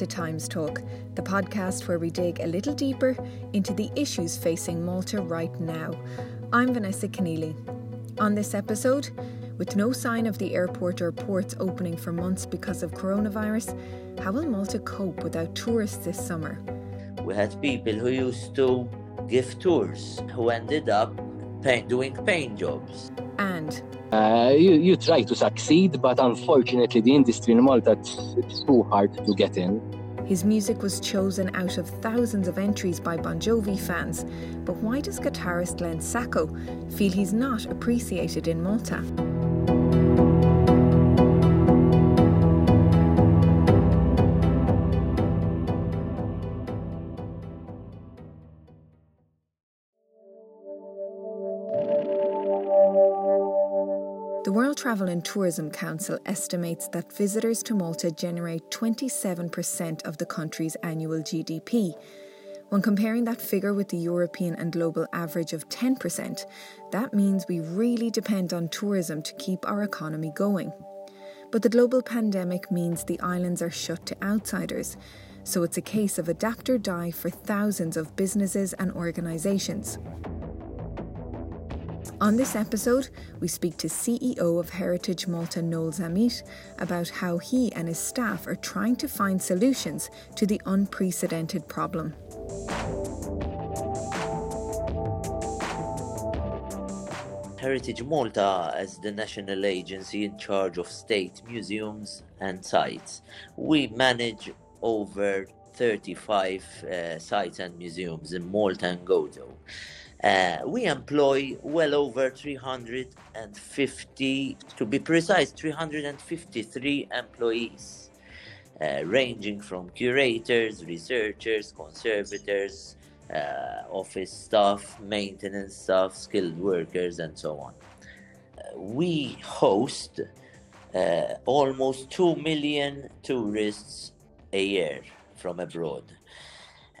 to Times Talk, the podcast where we dig a little deeper into the issues facing Malta right now. I'm Vanessa Keneally. On this episode, with no sign of the airport or ports opening for months because of coronavirus, how will Malta cope without tourists this summer? We had people who used to give tours who ended up pay- doing paint jobs. And uh, you, you try to succeed, but unfortunately, the industry in Malta it's, it's too hard to get in. His music was chosen out of thousands of entries by Bon Jovi fans. But why does guitarist Glenn Sacco feel he's not appreciated in Malta? Travel and Tourism Council estimates that visitors to Malta generate 27% of the country's annual GDP. When comparing that figure with the European and global average of 10%, that means we really depend on tourism to keep our economy going. But the global pandemic means the islands are shut to outsiders, so it's a case of adapt or die for thousands of businesses and organisations. On this episode, we speak to CEO of Heritage Malta Noel Zammit about how he and his staff are trying to find solutions to the unprecedented problem. Heritage Malta as the national agency in charge of state museums and sites. We manage over 35 uh, sites and museums in Malta and Gozo. Uh, we employ well over 350, to be precise, 353 employees, uh, ranging from curators, researchers, conservators, uh, office staff, maintenance staff, skilled workers, and so on. Uh, we host uh, almost 2 million tourists a year from abroad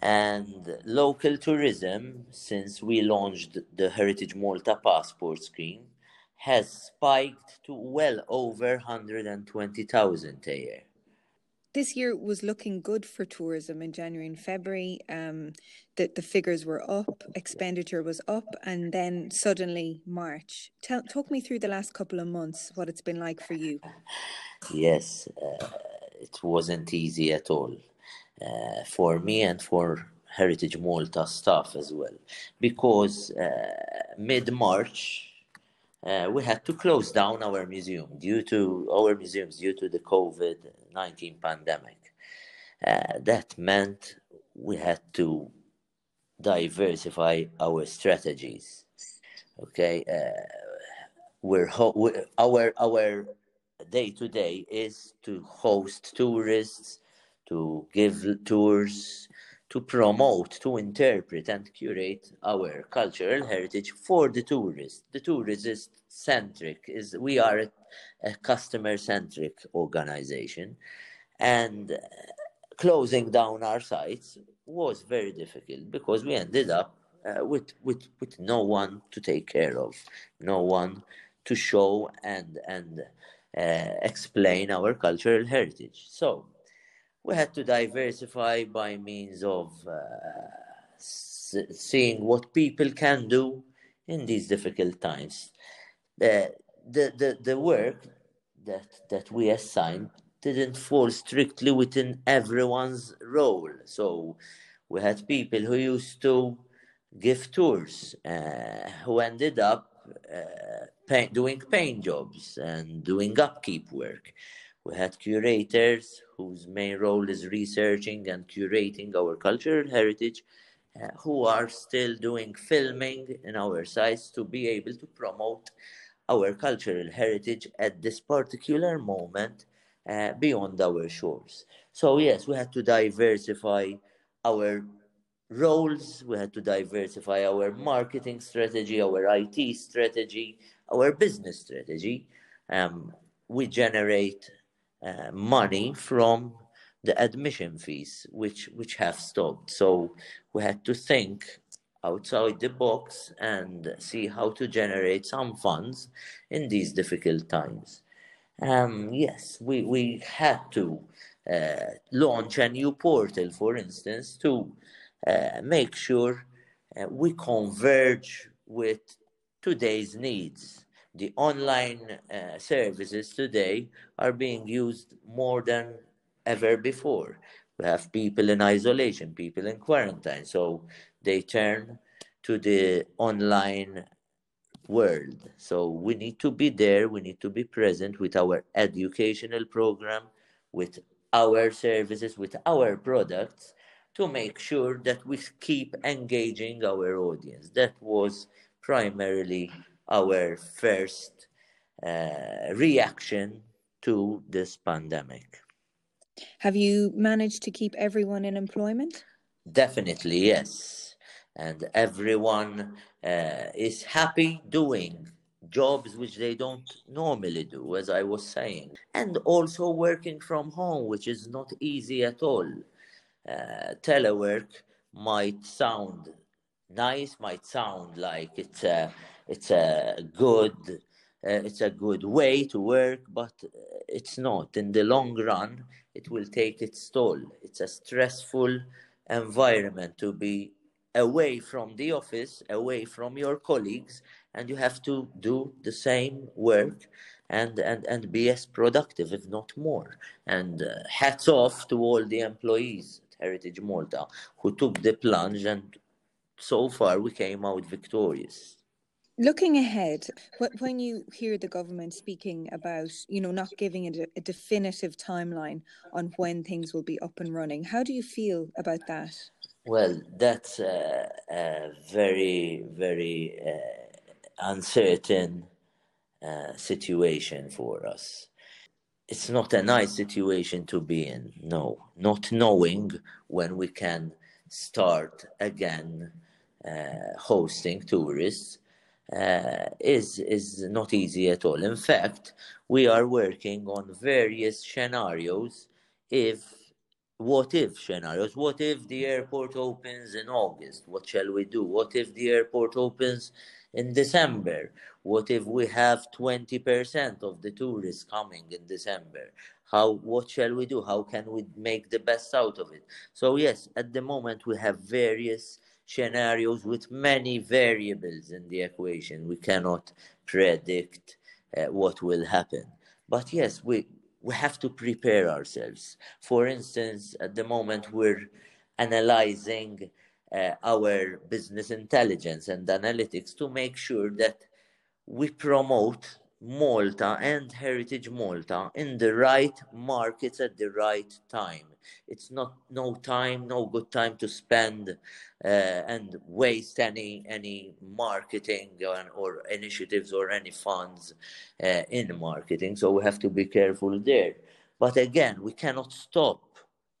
and local tourism since we launched the heritage malta passport scheme has spiked to well over 120,000 a year this year was looking good for tourism in January and February. Um, the, the figures were up, expenditure was up, and then suddenly March. Tell, talk me through the last couple of months, what it's been like for you. Yes, uh, it wasn't easy at all uh, for me and for Heritage Malta staff as well, because uh, mid March uh, we had to close down our museum due to our museums due to the COVID nineteen pandemic. Uh, that meant we had to diversify our strategies. Okay, uh, we're, ho- we're our our day to day is to host tourists to give tours, to promote, to interpret and curate our cultural heritage for the tourist. The tourist is centric, is we are a, a customer centric organization and closing down our sites was very difficult because we ended up uh, with, with, with no one to take care of, no one to show and, and uh, explain our cultural heritage. So we had to diversify by means of uh, seeing what people can do in these difficult times. The, the, the, the work that, that we assigned didn't fall strictly within everyone's role. So we had people who used to give tours, uh, who ended up uh, doing paint jobs and doing upkeep work. We had curators whose main role is researching and curating our cultural heritage, uh, who are still doing filming in our sites to be able to promote our cultural heritage at this particular moment uh, beyond our shores. So, yes, we had to diversify our roles, we had to diversify our marketing strategy, our IT strategy, our business strategy. Um, we generate uh, money from the admission fees, which which have stopped. So we had to think outside the box and see how to generate some funds in these difficult times. Um, yes, we, we had to uh, launch a new portal, for instance, to uh, make sure uh, we converge with today's needs. The online uh, services today are being used more than ever before. We have people in isolation, people in quarantine, so they turn to the online world. So we need to be there, we need to be present with our educational program, with our services, with our products to make sure that we keep engaging our audience. That was primarily our first uh, reaction to this pandemic. Have you managed to keep everyone in employment? Definitely, yes and everyone uh, is happy doing jobs which they don't normally do, as I was saying, and also working from home, which is not easy at all. Uh, telework might sound nice, might sound like it's a it's a good uh, it's a good way to work, but it's not. In the long run, it will take its toll. It's a stressful environment to be away from the office, away from your colleagues, and you have to do the same work and and and be as productive, if not more. And uh, hats off to all the employees at Heritage Malta who took the plunge, and so far we came out victorious. Looking ahead, when you hear the government speaking about, you know, not giving it a definitive timeline on when things will be up and running, how do you feel about that? Well, that's a, a very, very uh, uncertain uh, situation for us. It's not a nice situation to be in, no. Not knowing when we can start again uh, hosting tourists uh, is is not easy at all. In fact, we are working on various scenarios if what if scenarios. What if the airport opens in August? What shall we do? What if the airport opens in December? What if we have 20% of the tourists coming in December? How, what shall we do? How can we make the best out of it? So, yes, at the moment we have various scenarios with many variables in the equation. We cannot predict uh, what will happen. But yes, we, we have to prepare ourselves. For instance, at the moment, we're analyzing uh, our business intelligence and analytics to make sure that we promote Malta and Heritage Malta in the right markets at the right time. It's not no time, no good time to spend uh, and waste any any marketing or, or initiatives or any funds uh, in marketing. So we have to be careful there. But again, we cannot stop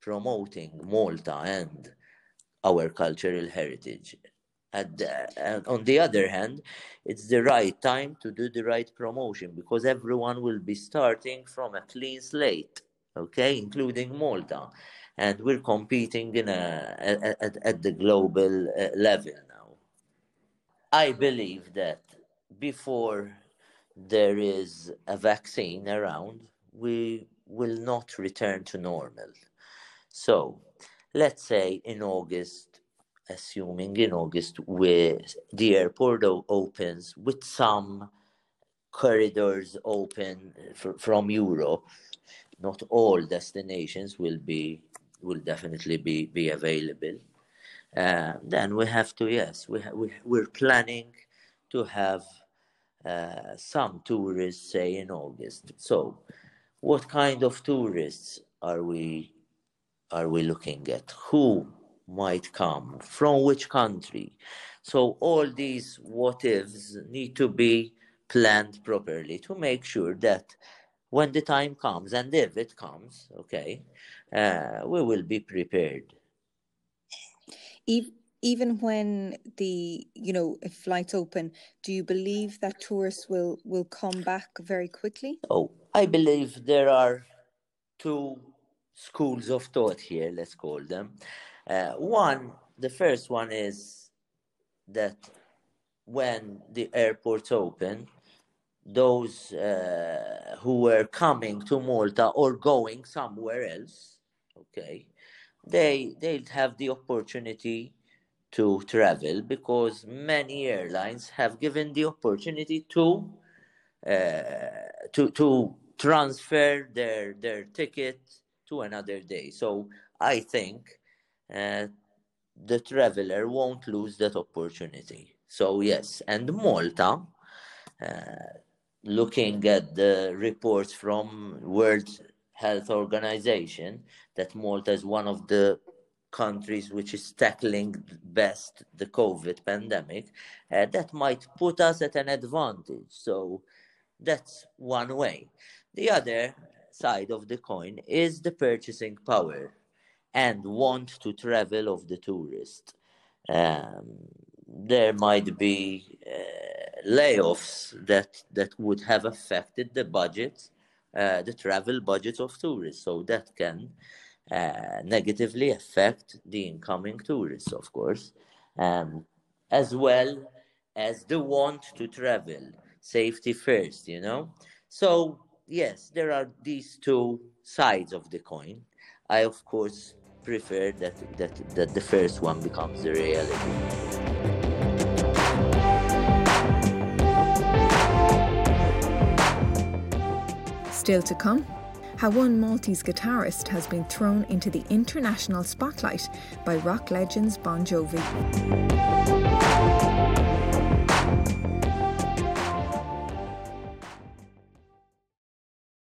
promoting Malta and our cultural heritage. And, on the other hand, it's the right time to do the right promotion because everyone will be starting from a clean slate, okay, including Malta and we're competing in a, at, at the global uh, level now. I believe that before there is a vaccine around, we will not return to normal. So let's say in August, assuming in August, where the airport opens with some corridors open from Europe, not all destinations will be will definitely be be available. Uh, then we have to yes we ha- we we're planning to have uh, some tourists say in August. So, what kind of tourists are we are we looking at? Who might come from which country? So all these what ifs need to be planned properly to make sure that when the time comes and if it comes, okay, uh, we will be prepared. Even when the you know if flights open, do you believe that tourists will will come back very quickly? Oh, I believe there are two schools of thought here. Let's call them. Uh, one, the first one is that when the airports open, those uh, who were coming to Malta or going somewhere else, okay, they they'll have the opportunity to travel because many airlines have given the opportunity to uh, to to transfer their their ticket to another day. So I think uh, the traveler won't lose that opportunity. So yes, and Malta, uh, looking at the reports from World Health Organization, that Malta is one of the countries which is tackling best the COVID pandemic, uh, that might put us at an advantage. So that's one way. The other side of the coin is the purchasing power and want to travel of the tourist. Um, there might be uh, layoffs that that would have affected the budget, uh, the travel budget of tourists. So that can uh, negatively affect the incoming tourists, of course, um, as well as the want to travel. Safety first, you know. So yes, there are these two sides of the coin. I of course prefer that that that the first one becomes the reality. Still to come, how one Maltese guitarist has been thrown into the international spotlight by rock legends Bon Jovi.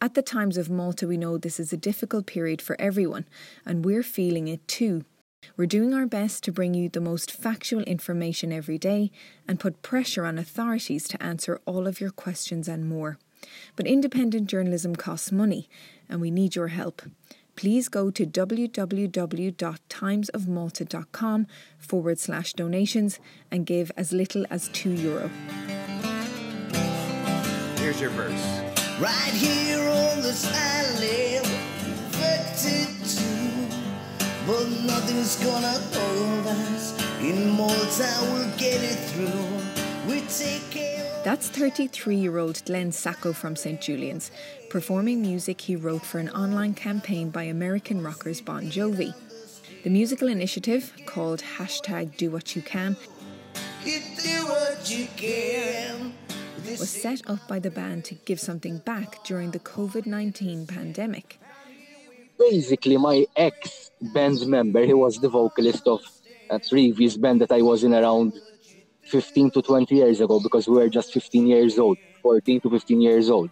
At the Times of Malta, we know this is a difficult period for everyone, and we're feeling it too. We're doing our best to bring you the most factual information every day and put pressure on authorities to answer all of your questions and more. But independent journalism costs money, and we need your help. Please go to www.timesofmalta.com forward slash donations and give as little as two euro. Here's your verse. Right here on this island, infected too. But nothing's gonna hold us. In Malta, we'll get it through. We take care. That's 33 year old Glenn Sacco from St. Julian's, performing music he wrote for an online campaign by American rockers Bon Jovi. The musical initiative, called hashtag Do What You Can, do what you can. was set up by the band to give something back during the COVID 19 pandemic. Basically, my ex band member, he was the vocalist of a previous band that I was in around 15 to 20 years ago because we were just 15 years old, 14 to 15 years old.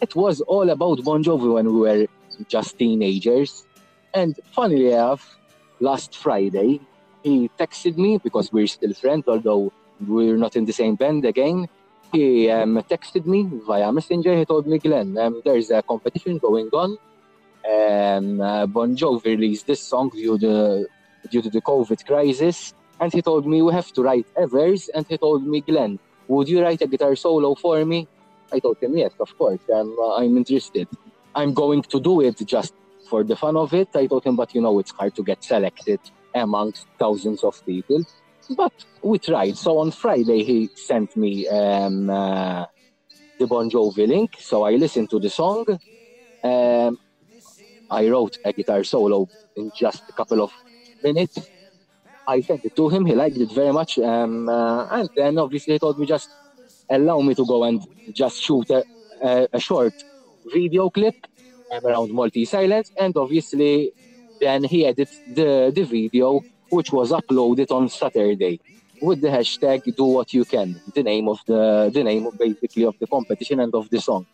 It was all about Bon Jovi when we were just teenagers. And funnily enough, last Friday, he texted me because we're still friends, although we're not in the same band again. He um, texted me via Messenger. He told me, Glenn, um, there's a competition going on. Um, uh, bon Jovi released this song due to, due to the COVID crisis. And he told me, we have to write a verse. And he told me, Glenn, would you write a guitar solo for me? I told him, yes, of course. Um, uh, I'm interested. I'm going to do it just for the fun of it. I told him, but you know, it's hard to get selected amongst thousands of people. But we tried. So on Friday, he sent me um, uh, the Bon Jovi link. So I listened to the song. Um, I wrote a guitar solo in just a couple of minutes. I sent it to him. He liked it very much. Um, uh, and then obviously he told me just allow me to go and just shoot a, a, a short video clip around Maltese Silence. And obviously then he edited the, the video, which was uploaded on Saturday with the hashtag do what you can, the name of the, the name basically of the competition and of the song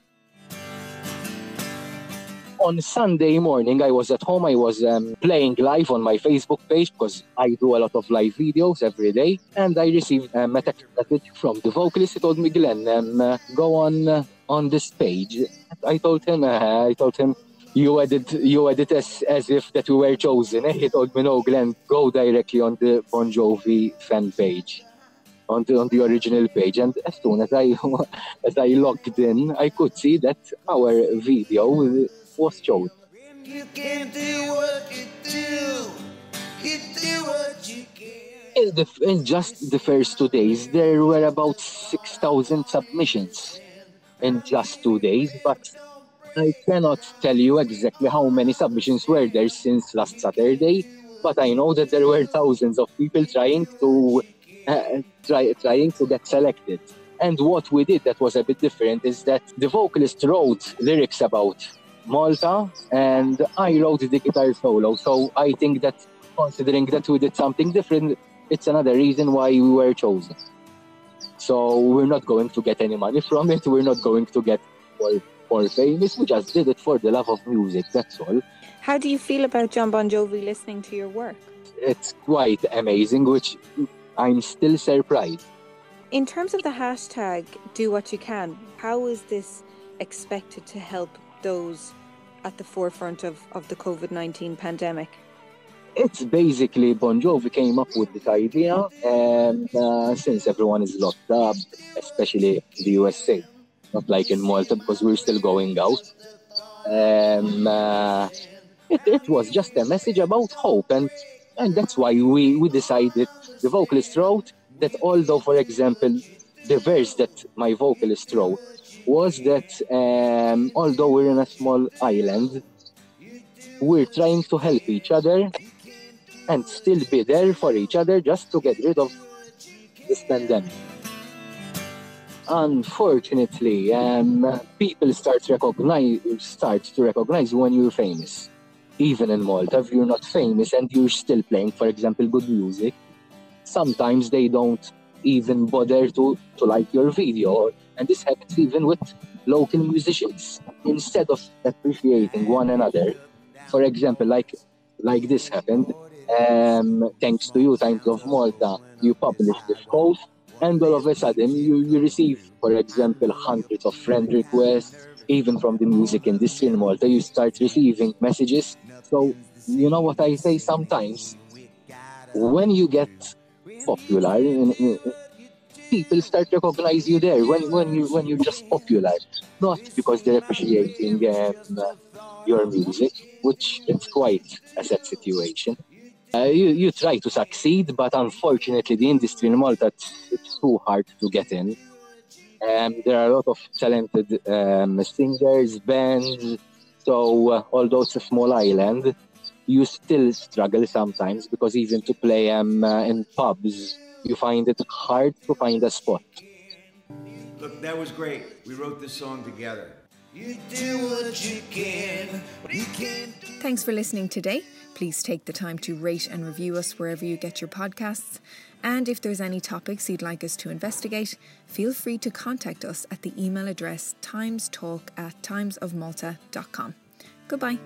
on Sunday morning, I was at home. I was um, playing live on my Facebook page because I do a lot of live videos every day. And I received um, a text message from the vocalist. He told me, Glenn, um, uh, go on uh, on this page. I told him, uh, I told him, you edit, you edit as, as if that we were chosen. He told me, no, Glenn, go directly on the Bon Jovi fan page. On the, on the original page, and as soon as I as I logged in, I could see that our video can. In, the, in just the first two days, there were about 6,000 submissions. in just two days, but I cannot tell you exactly how many submissions were there since last Saturday, but I know that there were thousands of people trying to uh, try, trying to get selected. And what we did that was a bit different is that the vocalist wrote lyrics about Malta and I wrote the guitar solo. So I think that considering that we did something different, it's another reason why we were chosen. So we're not going to get any money from it. We're not going to get more, more famous. We just did it for the love of music. That's all. How do you feel about Jon Bon Jovi listening to your work? It's quite amazing, which I'm still surprised. In terms of the hashtag do what you can, how is this expected to help those at the forefront of, of the COVID 19 pandemic? It's basically Bon Jovi came up with this idea, and uh, since everyone is locked up, especially the USA, not like in Malta because we're still going out, um, uh, it, it was just a message about hope, and and that's why we, we decided the vocalist wrote that although, for example, the verse that my vocalist wrote was that um, although we're in a small island, we're trying to help each other and still be there for each other just to get rid of this pandemic. Unfortunately, um, people start recognize start to recognize when you're famous. Even in Malta, if you're not famous and you're still playing, for example, good music, sometimes they don't even bother to, to like your video. And this happens even with local musicians. Instead of appreciating one another, for example, like like this happened, um, thanks to you, Times of Malta, you published this post, and all of a sudden you, you receive, for example, hundreds of friend requests, even from the music industry in Malta, you start receiving messages. So, you know what I say sometimes? When you get popular. People start to recognize you there when, when you when you're just popular, not because they're appreciating um, your music, which is quite a sad situation. Uh, you, you try to succeed, but unfortunately, the industry in Malta it's, it's too hard to get in. Um, there are a lot of talented um, singers, bands. So uh, although it's a small island, you still struggle sometimes because even to play um, uh, in pubs, you find it hard to find a spot. Look, that was great. We wrote this song together. You do what you can, you can Thanks for listening today. Please take the time to rate and review us wherever you get your podcasts. And if there's any topics you'd like us to investigate, feel free to contact us at the email address timestalk at timesofmalta.com. Goodbye.